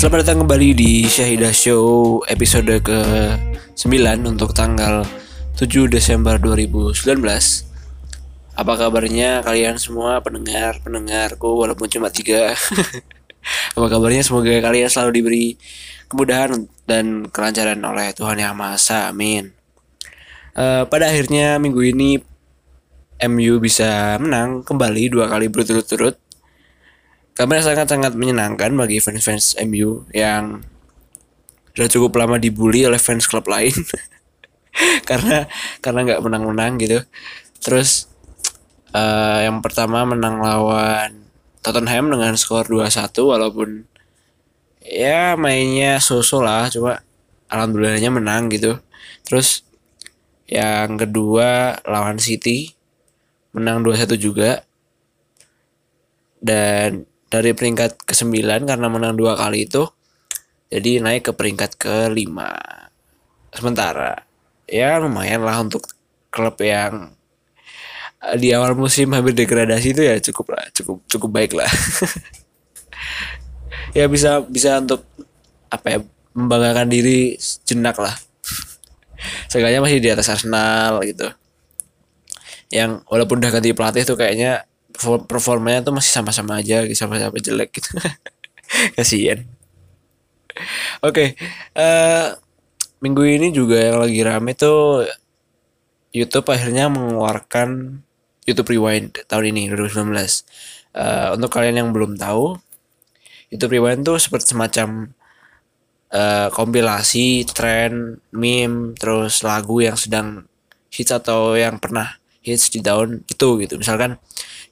Selamat datang kembali di Syahidah Show episode ke-9 untuk tanggal 7 Desember 2019. Apa kabarnya kalian semua pendengar-pendengarku walaupun cuma tiga. Apa kabarnya semoga kalian selalu diberi kemudahan dan kelancaran oleh Tuhan Yang Maha Esa. Amin. Uh, pada akhirnya minggu ini MU bisa menang kembali dua kali berturut-turut kabar sangat-sangat menyenangkan bagi fans-fans MU yang sudah cukup lama dibully oleh fans klub lain karena karena nggak menang-menang gitu. Terus uh, yang pertama menang lawan Tottenham dengan skor 2-1 walaupun ya mainnya so-so lah cuma alhamdulillahnya menang gitu. Terus yang kedua lawan City menang 2-1 juga. Dan dari peringkat ke-9 karena menang dua kali itu jadi naik ke peringkat ke-5 sementara ya lumayan lah untuk klub yang eh, di awal musim hampir degradasi itu ya cukup lah cukup cukup baik lah. Ya bisa bisa untuk apa ya membanggakan diri jenak lah. Seenggaknya masih di atas Arsenal gitu. Yang walaupun udah ganti pelatih tuh kayaknya performanya tuh masih sama-sama aja sama-sama jelek gitu. Kasian. Oke okay, uh, eh, minggu ini juga yang lagi rame tuh YouTube akhirnya mengeluarkan YouTube Rewind tahun ini 2019 uh, eh, untuk kalian yang belum tahu YouTube Rewind tuh seperti semacam uh, kompilasi tren meme terus lagu yang sedang hits atau yang pernah hits di tahun itu gitu. Misalkan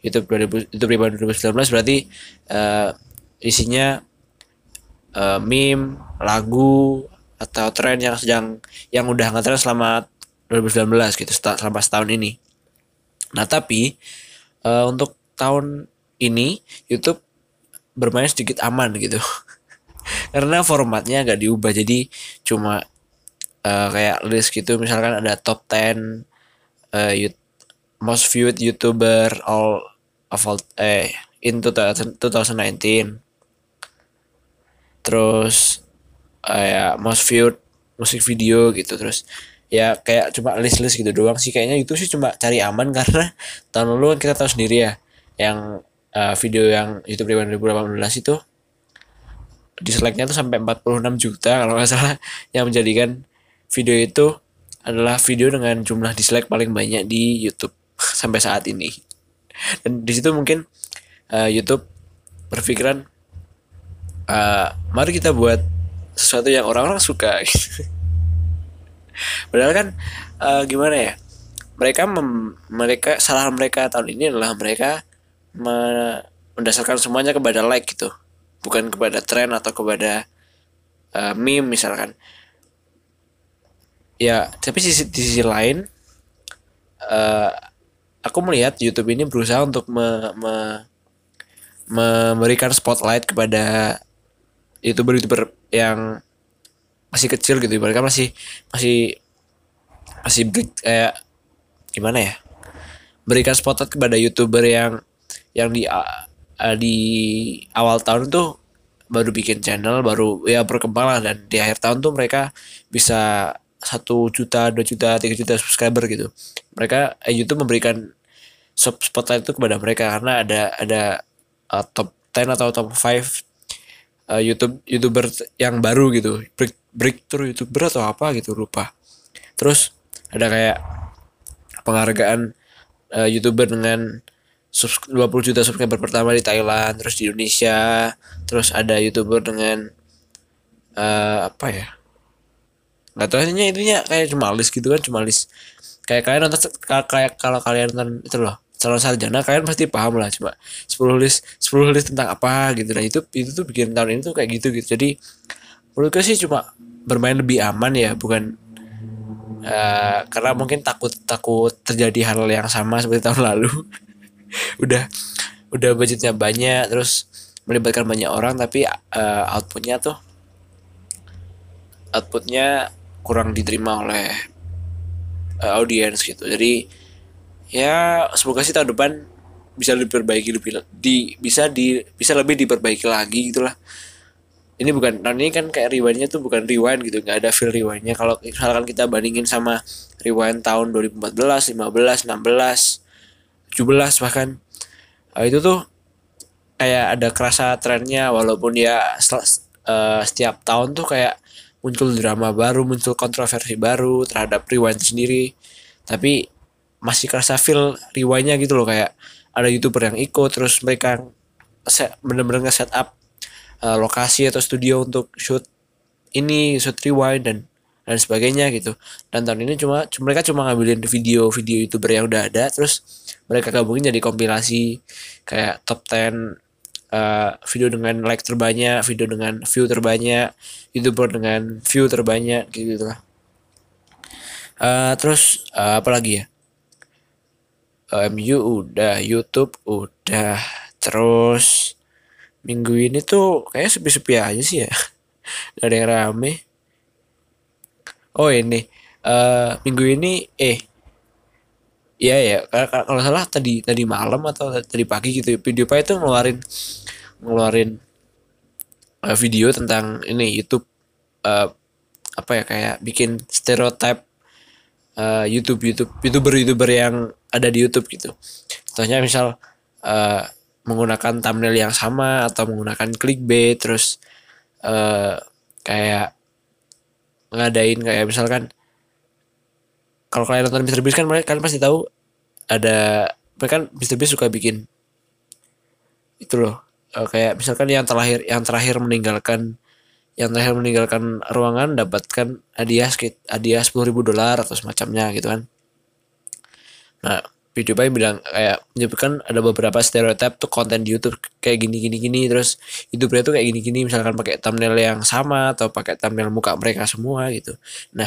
YouTube 2000 YouTube Rebound 2019 berarti uh, isinya uh, meme, lagu atau tren yang sedang yang udah ngetren selama 2019 gitu selama setahun ini. Nah tapi uh, untuk tahun ini YouTube bermain sedikit aman gitu karena formatnya agak diubah jadi cuma uh, kayak list gitu misalkan ada top 10 uh, most viewed YouTuber all of all eh in 2019 terus ya most viewed musik video gitu terus ya kayak cuma list-list gitu doang sih. Kayaknya itu sih cuma cari aman karena tahun lalu kan kita tahu sendiri ya yang uh, video yang YouTube Rewind 2018 itu dislike-nya tuh sampai 46 juta kalau nggak salah. Yang menjadikan video itu adalah video dengan jumlah dislike paling banyak di YouTube sampai saat ini. Dan di situ mungkin uh, YouTube berpikiran uh, mari kita buat sesuatu yang orang-orang suka. Padahal kan uh, gimana ya mereka mem mereka salah mereka tahun ini adalah mereka me mendasarkan semuanya kepada like gitu. Bukan kepada tren atau kepada uh, meme misalkan. Ya tapi sisi di sisi lain uh, aku melihat YouTube ini berusaha untuk me, me, memberikan spotlight kepada youtuber-youtuber yang masih kecil gitu. Mereka masih masih masih kayak gimana ya? Berikan spotlight kepada youtuber yang yang di uh, di awal tahun tuh baru bikin channel baru ya berkembang lah. Dan di akhir tahun tuh mereka bisa satu juta dua juta tiga juta subscriber gitu. Mereka eh, YouTube memberikan spotlight itu kepada mereka karena ada ada uh, top 10 atau top 5 uh, YouTube youtuber yang baru gitu. Break breakthrough youtuber atau apa gitu lupa. Terus ada kayak penghargaan uh, youtuber dengan 20 juta subscriber pertama di Thailand terus di Indonesia terus ada youtuber dengan uh, apa ya nggak tahu intinya intinya kayak cuma list gitu kan cuma list. Kayak kalian nonton kayak kalau kalian nonton itu loh calon sarjana kalian pasti paham lah coba 10 list 10 list tentang apa gitu. Nah itu itu tuh bikin tahun ini tuh kayak gitu gitu. Jadi menurut gue sih cuma bermain lebih aman ya bukan uh, karena mungkin takut takut terjadi hal yang sama seperti tahun lalu. Udah udah budgetnya banyak terus melibatkan banyak orang tapi uh, outputnya tuh outputnya kurang diterima oleh uh, audiens gitu. Jadi ya semoga sih tahun depan bisa diperbaiki lebih di bisa di bisa lebih diperbaiki lagi gitulah. Ini bukan tahun ini kan kayak rewindnya tuh bukan rewind gitu nggak ada feel rewindnya. Kalau misalkan kita bandingin sama rewind tahun 2014 15 16 17 bahkan uh, itu tuh kayak ada kerasa trennya walaupun ya uh, setiap tahun tuh kayak muncul drama baru muncul kontroversi baru terhadap rewind sendiri. Tapi masih kerasa feel rewindnya gitu loh kayak ada youtuber yang ikut terus mereka bener-bener nge-set up uh, lokasi atau studio untuk shoot ini shoot rewind dan dan sebagainya gitu. Dan tahun ini cuma mereka cuma ngambilin video-video youtuber yang udah ada terus mereka gabungin jadi kompilasi kayak top 10 uh, video dengan like terbanyak video dengan view terbanyak youtuber dengan view terbanyak gitu lah uh, terus uh, apa lagi ya? Uh, MU udah YouTube udah terus minggu ini tuh kayak sepi-sepi aja sih ya. Gak ada yang rame. Oh ini. Uh, minggu ini eh Iya ya, kalau salah tadi tadi malam atau tadi pagi gitu video pak itu ngeluarin ngeluarin uh, video tentang ini YouTube uh, apa ya kayak bikin stereotip uh, YouTube YouTube youtuber youtuber yang ada di YouTube gitu. Contohnya misal uh, menggunakan thumbnail yang sama atau menggunakan clickbait terus uh, kayak ngadain kayak misalkan kalau kalian nonton Mr. Beast kan kalian pasti tahu ada mereka kan Mr. Beast suka bikin itu loh uh, kayak misalkan yang terakhir yang terakhir meninggalkan yang terakhir meninggalkan ruangan dapatkan hadiah hadiah sepuluh ribu dolar atau semacamnya gitu kan nah video PewDiePie bilang kayak menyebutkan ada beberapa stereotip tuh konten di YouTube kayak gini gini gini terus YouTube tuh kayak gini gini misalkan pakai thumbnail yang sama atau pakai thumbnail muka mereka semua gitu. Nah,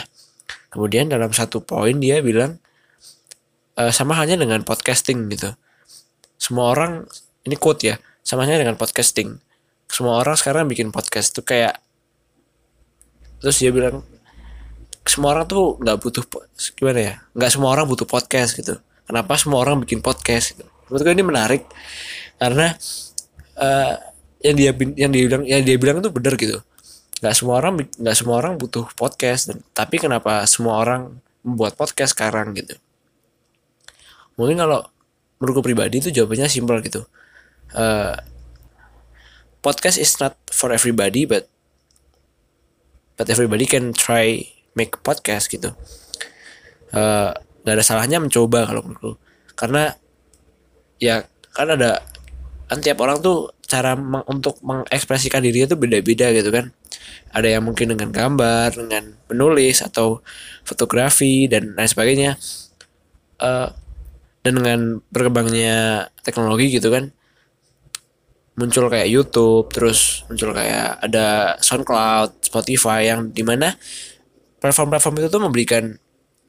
kemudian dalam satu poin dia bilang e, sama halnya dengan podcasting gitu. Semua orang ini quote ya, sama halnya dengan podcasting. Semua orang sekarang bikin podcast tuh kayak terus dia bilang semua orang tuh nggak butuh gimana ya nggak semua orang butuh podcast gitu kenapa semua orang bikin podcast gitu. menurut gue ini menarik karena uh, yang dia yang dia bilang yang dia bilang itu benar gitu nggak semua orang nggak semua orang butuh podcast dan tapi kenapa semua orang membuat podcast sekarang gitu? Mungkin kalau menurut gue pribadi itu jawabannya simpel gitu. Uh, podcast is not for everybody but but everybody can try make podcast gitu. Uh, nggak ada salahnya mencoba kalau menurutku karena ya kan ada kan tiap orang tuh cara meng, untuk mengekspresikan dirinya tuh beda-beda gitu kan ada yang mungkin dengan gambar dengan menulis atau fotografi dan lain sebagainya. Uh, dan dengan berkembangnya teknologi gitu kan muncul kayak YouTube terus muncul kayak ada SoundCloud Spotify yang di mana platform-platform itu tuh memberikan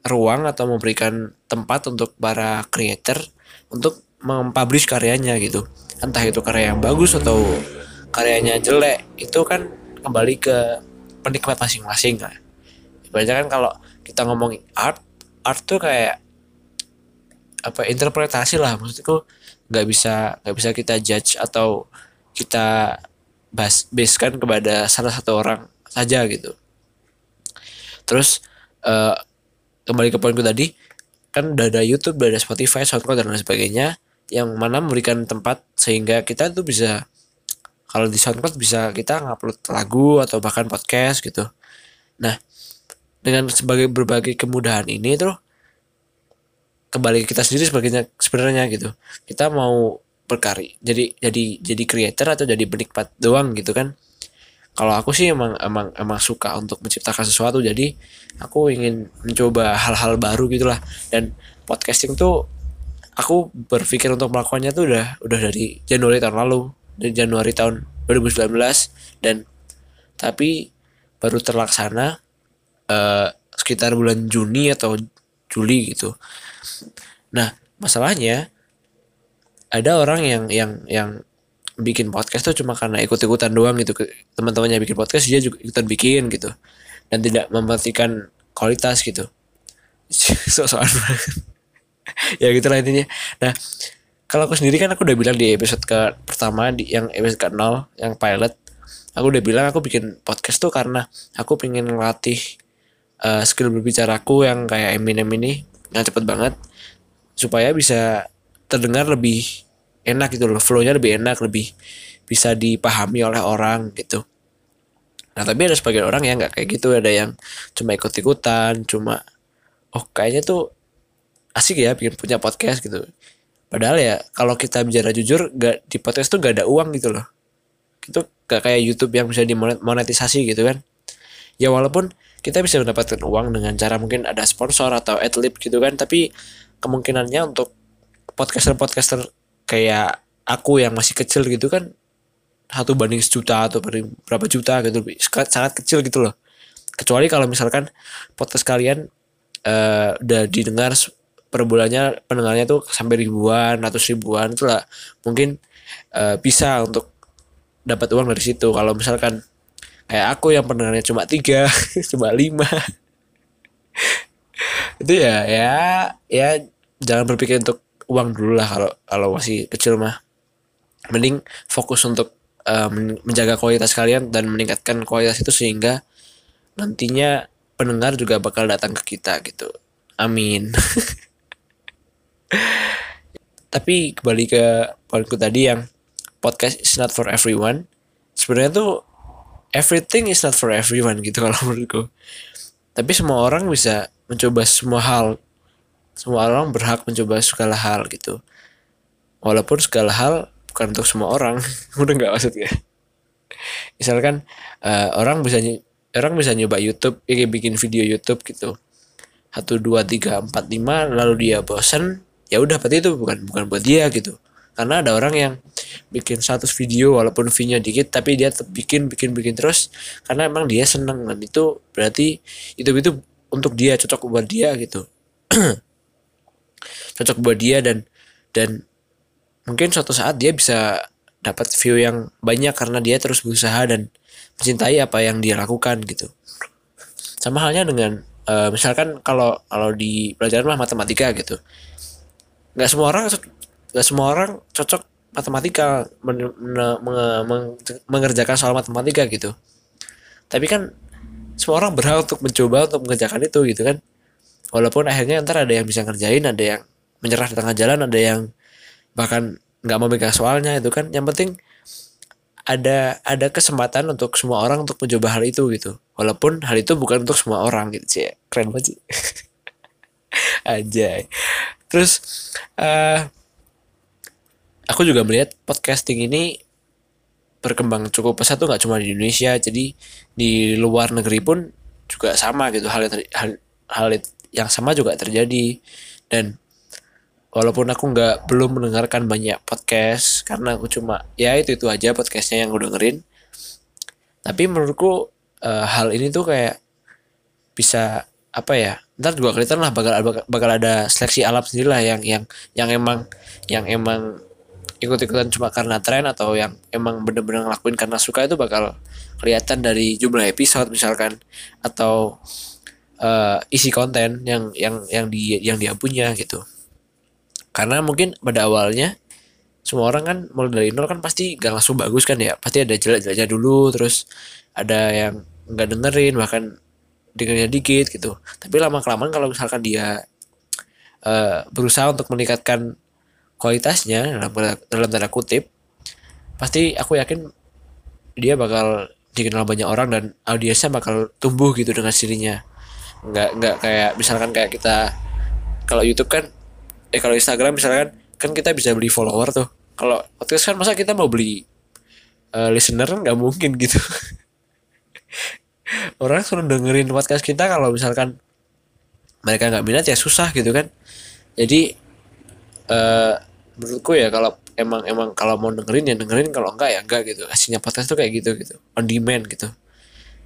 ruang atau memberikan tempat untuk para creator untuk mempublish karyanya gitu. Entah itu karya yang bagus atau karyanya jelek itu kan kembali ke penikmat masing-masing kan ibaratnya kan kalau kita ngomongin art art tuh kayak apa interpretasi lah. Maksudku nggak bisa nggak bisa kita judge atau kita bas basekan kepada salah satu orang saja gitu. Terus uh, kembali ke poinku tadi kan udah ada YouTube, udah ada Spotify, SoundCloud dan lain sebagainya yang mana memberikan tempat sehingga kita tuh bisa kalau di SoundCloud bisa kita ngupload lagu atau bahkan podcast gitu. Nah, dengan sebagai berbagai kemudahan ini tuh kembali ke kita sendiri sebagainya sebenarnya gitu. Kita mau berkarya jadi jadi jadi creator atau jadi penikmat doang gitu kan kalau aku sih emang emang emang suka untuk menciptakan sesuatu jadi aku ingin mencoba hal-hal baru gitulah dan podcasting tuh aku berpikir untuk melakukannya tuh udah udah dari Januari tahun lalu dari Januari tahun 2019 dan tapi baru terlaksana uh, sekitar bulan Juni atau Juli gitu. Nah masalahnya ada orang yang yang yang bikin podcast tuh cuma karena ikut-ikutan doang gitu. Teman-temannya bikin podcast dia juga ikutan bikin gitu. Dan tidak memperhatikan kualitas gitu. So-soan ya gitu lah intinya. Nah kalau aku sendiri kan aku udah bilang di episode ke pertama di yang episode ke nol yang pilot aku udah bilang aku bikin podcast tuh karena aku pengen ngelatih uh, skill berbicaraku yang kayak Eminem ini yang cepet banget supaya bisa terdengar lebih enak gitu loh flownya lebih enak lebih bisa dipahami oleh orang gitu. Nah tapi ada sebagian orang yang nggak kayak gitu ada yang cuma ikut ikutan cuma oh kayaknya tuh asik ya bikin punya podcast gitu padahal ya kalau kita bicara jujur gak di podcast tuh gak ada uang gitu loh. Itu gak kayak YouTube yang bisa dimonetisasi gitu kan. Ya walaupun kita bisa mendapatkan uang dengan cara mungkin ada sponsor atau adlib gitu kan tapi kemungkinannya untuk podcaster-podcaster kayak aku yang masih kecil gitu kan satu banding sejuta atau berapa juta gitu sangat kecil gitu loh. Kecuali kalau misalkan podcast kalian uh, udah didengar per bulannya pendengarnya tuh sampai ribuan ratus ribuan itu lah mungkin uh, bisa untuk dapat uang dari situ kalau misalkan kayak aku yang pendengarnya cuma tiga cuma lima itu ya ya ya jangan berpikir untuk uang dulu lah kalau kalau masih kecil mah mending fokus untuk uh, menjaga kualitas kalian dan meningkatkan kualitas itu sehingga nantinya pendengar juga bakal datang ke kita gitu. Amin. Tapi kembali ke poinku tadi yang podcast is not for everyone. Sebenarnya tuh everything is not for everyone gitu kalau menurutku. Tapi semua orang bisa mencoba semua hal. Semua orang berhak mencoba segala hal gitu. Walaupun segala hal bukan untuk semua orang udah nggak maksudnya misalkan uh, orang bisa orang bisa nyoba YouTube ya bikin video YouTube gitu satu dua tiga empat lima lalu dia bosen ya udah berarti itu bukan bukan buat dia gitu. Karena ada orang yang bikin satu video walaupun view-nya dikit tapi dia bikin bikin bikin terus karena emang dia seneng. Dan itu berarti itu itu untuk dia cocok buat dia gitu. Cocok buat dia dan dan mungkin suatu saat dia bisa dapat view yang banyak karena dia terus berusaha dan mencintai apa yang dia lakukan gitu. Sama halnya dengan uh, misalkan kalau kalau di pelajaran mah matematika gitu nggak semua orang nggak semua orang cocok matematika men, men, men, mengerjakan soal matematika gitu. Tapi kan semua orang berhak untuk mencoba untuk mengerjakan itu gitu kan. Walaupun akhirnya ntar ada yang bisa ngerjain ada yang menyerah di tengah jalan ada yang bahkan nggak mau megang soalnya itu kan. Yang penting ada ada kesempatan untuk semua orang untuk mencoba hal itu gitu. Walaupun hal itu bukan untuk semua orang gitu sih. Keren banget sih. Aja terus uh, aku juga melihat podcasting ini berkembang cukup pesat tuh nggak cuma di Indonesia. Jadi di luar negeri pun juga sama gitu. Hal hal hal yang sama juga terjadi. Dan walaupun aku nggak belum mendengarkan banyak podcast karena aku cuma ya itu itu aja podcastnya yang aku dengerin. Tapi menurutku uh, hal ini tuh kayak bisa apa ya ntar juga kelihatan lah bakal bakal ada seleksi alam sendiri lah yang yang yang emang yang emang ikut-ikutan cuma karena tren atau yang emang bener-bener ngelakuin karena suka itu bakal kelihatan dari jumlah episode misalkan. Atau uh, isi konten yang yang yang di yang dia punya gitu. Karena mungkin pada awalnya semua orang kan mulai dari nol kan pasti gak langsung bagus kan ya. Pasti ada jelek-jeleknya dulu terus ada yang nggak dengerin bahkan dengernya dikit gitu. Tapi lama kelamaan kalau misalkan dia uh, berusaha untuk meningkatkan kualitasnya dalam dalam tanda kutip pasti aku yakin dia bakal dikenal banyak orang dan audiensnya bakal tumbuh gitu dengan sirinya nggak nggak kayak misalkan kayak kita kalau YouTube kan eh kalau Instagram misalkan kan kita bisa beli follower tuh. Kalau podcast kan masa kita mau beli uh, listener nggak mungkin gitu orang suruh dengerin podcast kita kalau misalkan mereka nggak minat ya susah gitu kan. Jadi uh, menurutku ya kalau emang emang kalau mau dengerin ya dengerin. Kalau enggak ya enggak gitu. Aslinya podcast tuh kayak gitu gitu. On demand gitu.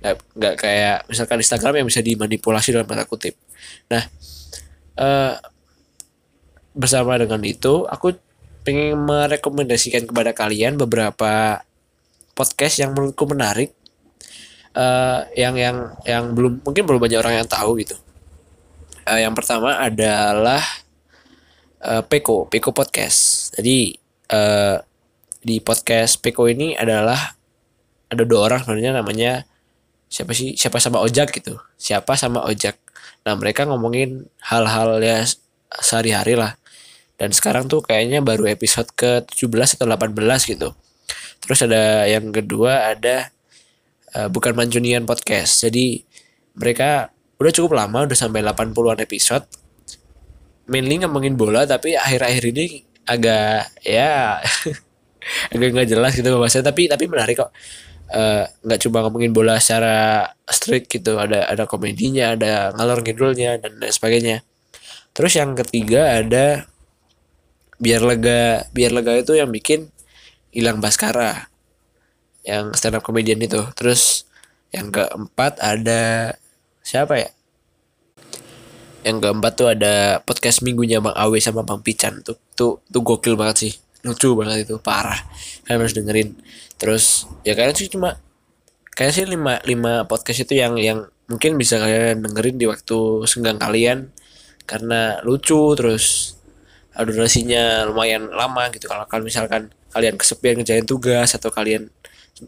Nggak nggak kayak misalkan Instagram yang bisa dimanipulasi dalam tanda kutip. Nah uh, bersama dengan itu aku pengen merekomendasikan kepada kalian beberapa podcast yang menurutku menarik uh, yang yang yang belum mungkin belum banyak orang yang tahu gitu. Uh, yang pertama adalah uh, Peko Peko Podcast. Jadi uh, di podcast Peko ini adalah ada dua orang sebenarnya namanya siapa sih? Siapa sama Ojak gitu. Siapa sama Ojak. Nah mereka ngomongin hal-hal ya sehari-hari lah. Dan sekarang tuh kayaknya baru episode ke 17 atau 18 gitu. Terus ada yang kedua ada uh, bukan Mancunian podcast. Jadi mereka udah cukup lama udah sampai 80-an episode. Mainly ngomongin bola tapi akhir-akhir ini agak ya agak nggak jelas gitu bahasanya. Tapi tapi menarik kok. Eh, nggak uh, cuma ngomongin bola secara strict gitu. Ada ada komedinya ada ngalor ngidulnya dan lain sebagainya. Terus yang ketiga ada biar lega. Biar lega itu yang bikin hilang Baskara yang stand up comedian itu. Terus yang keempat ada siapa ya? Yang keempat tuh ada podcast minggunya Bang Awe sama Bang Pican tuh. Tuh tuh gokil banget sih. Lucu banget itu parah. Kalian harus dengerin. Terus ya kalian sih cuma kayak sih lima lima podcast itu yang yang mungkin bisa kalian dengerin di waktu senggang kalian. Karena lucu terus durasinya lumayan lama gitu. Kalau kalian misalkan kalian kesepian ngejain tugas atau kalian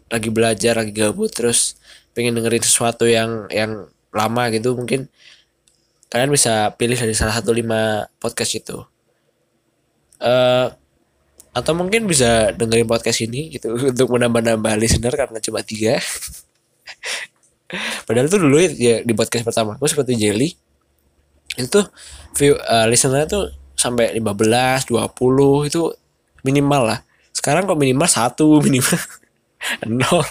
lagi belajar lagi gabut terus pengen dengerin sesuatu yang yang lama gitu mungkin kalian bisa pilih dari salah satu lima podcast itu. Uh, atau mungkin bisa dengerin podcast ini gitu untuk menambah-nambah listener karena cuma tiga. Padahal tuh dulu ya di podcast pertama aku seperti Jelly itu view uh, listener tuh sampai 15 20 itu minimal lah. Sekarang kok minimal satu minimal nol.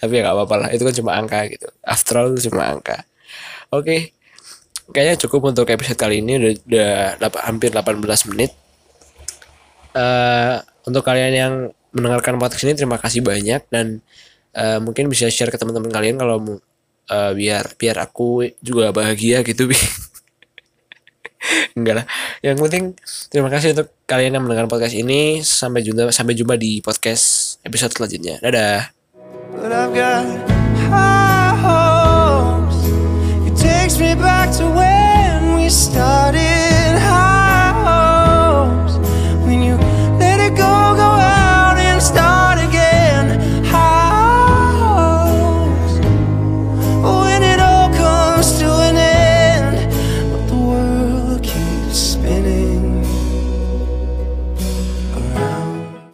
Tapi ya gak apa-apa lah. Itu kan cuma angka gitu. After all itu cuma angka. Oke. Okay. kayaknya cukup untuk episode kali ini. Udah, udah dap- hampir 18 menit. Uh, untuk kalian yang mendengarkan podcast ini terima kasih banyak. Dan uh, mungkin bisa share ke teman-teman kalian kalau uh, biar biar aku juga bahagia gitu enggak lah. Yang penting terima kasih untuk kalian yang mendengar podcast ini. Sampai jumpa sampai jumpa di podcast episode selanjutnya. Dadah. Started.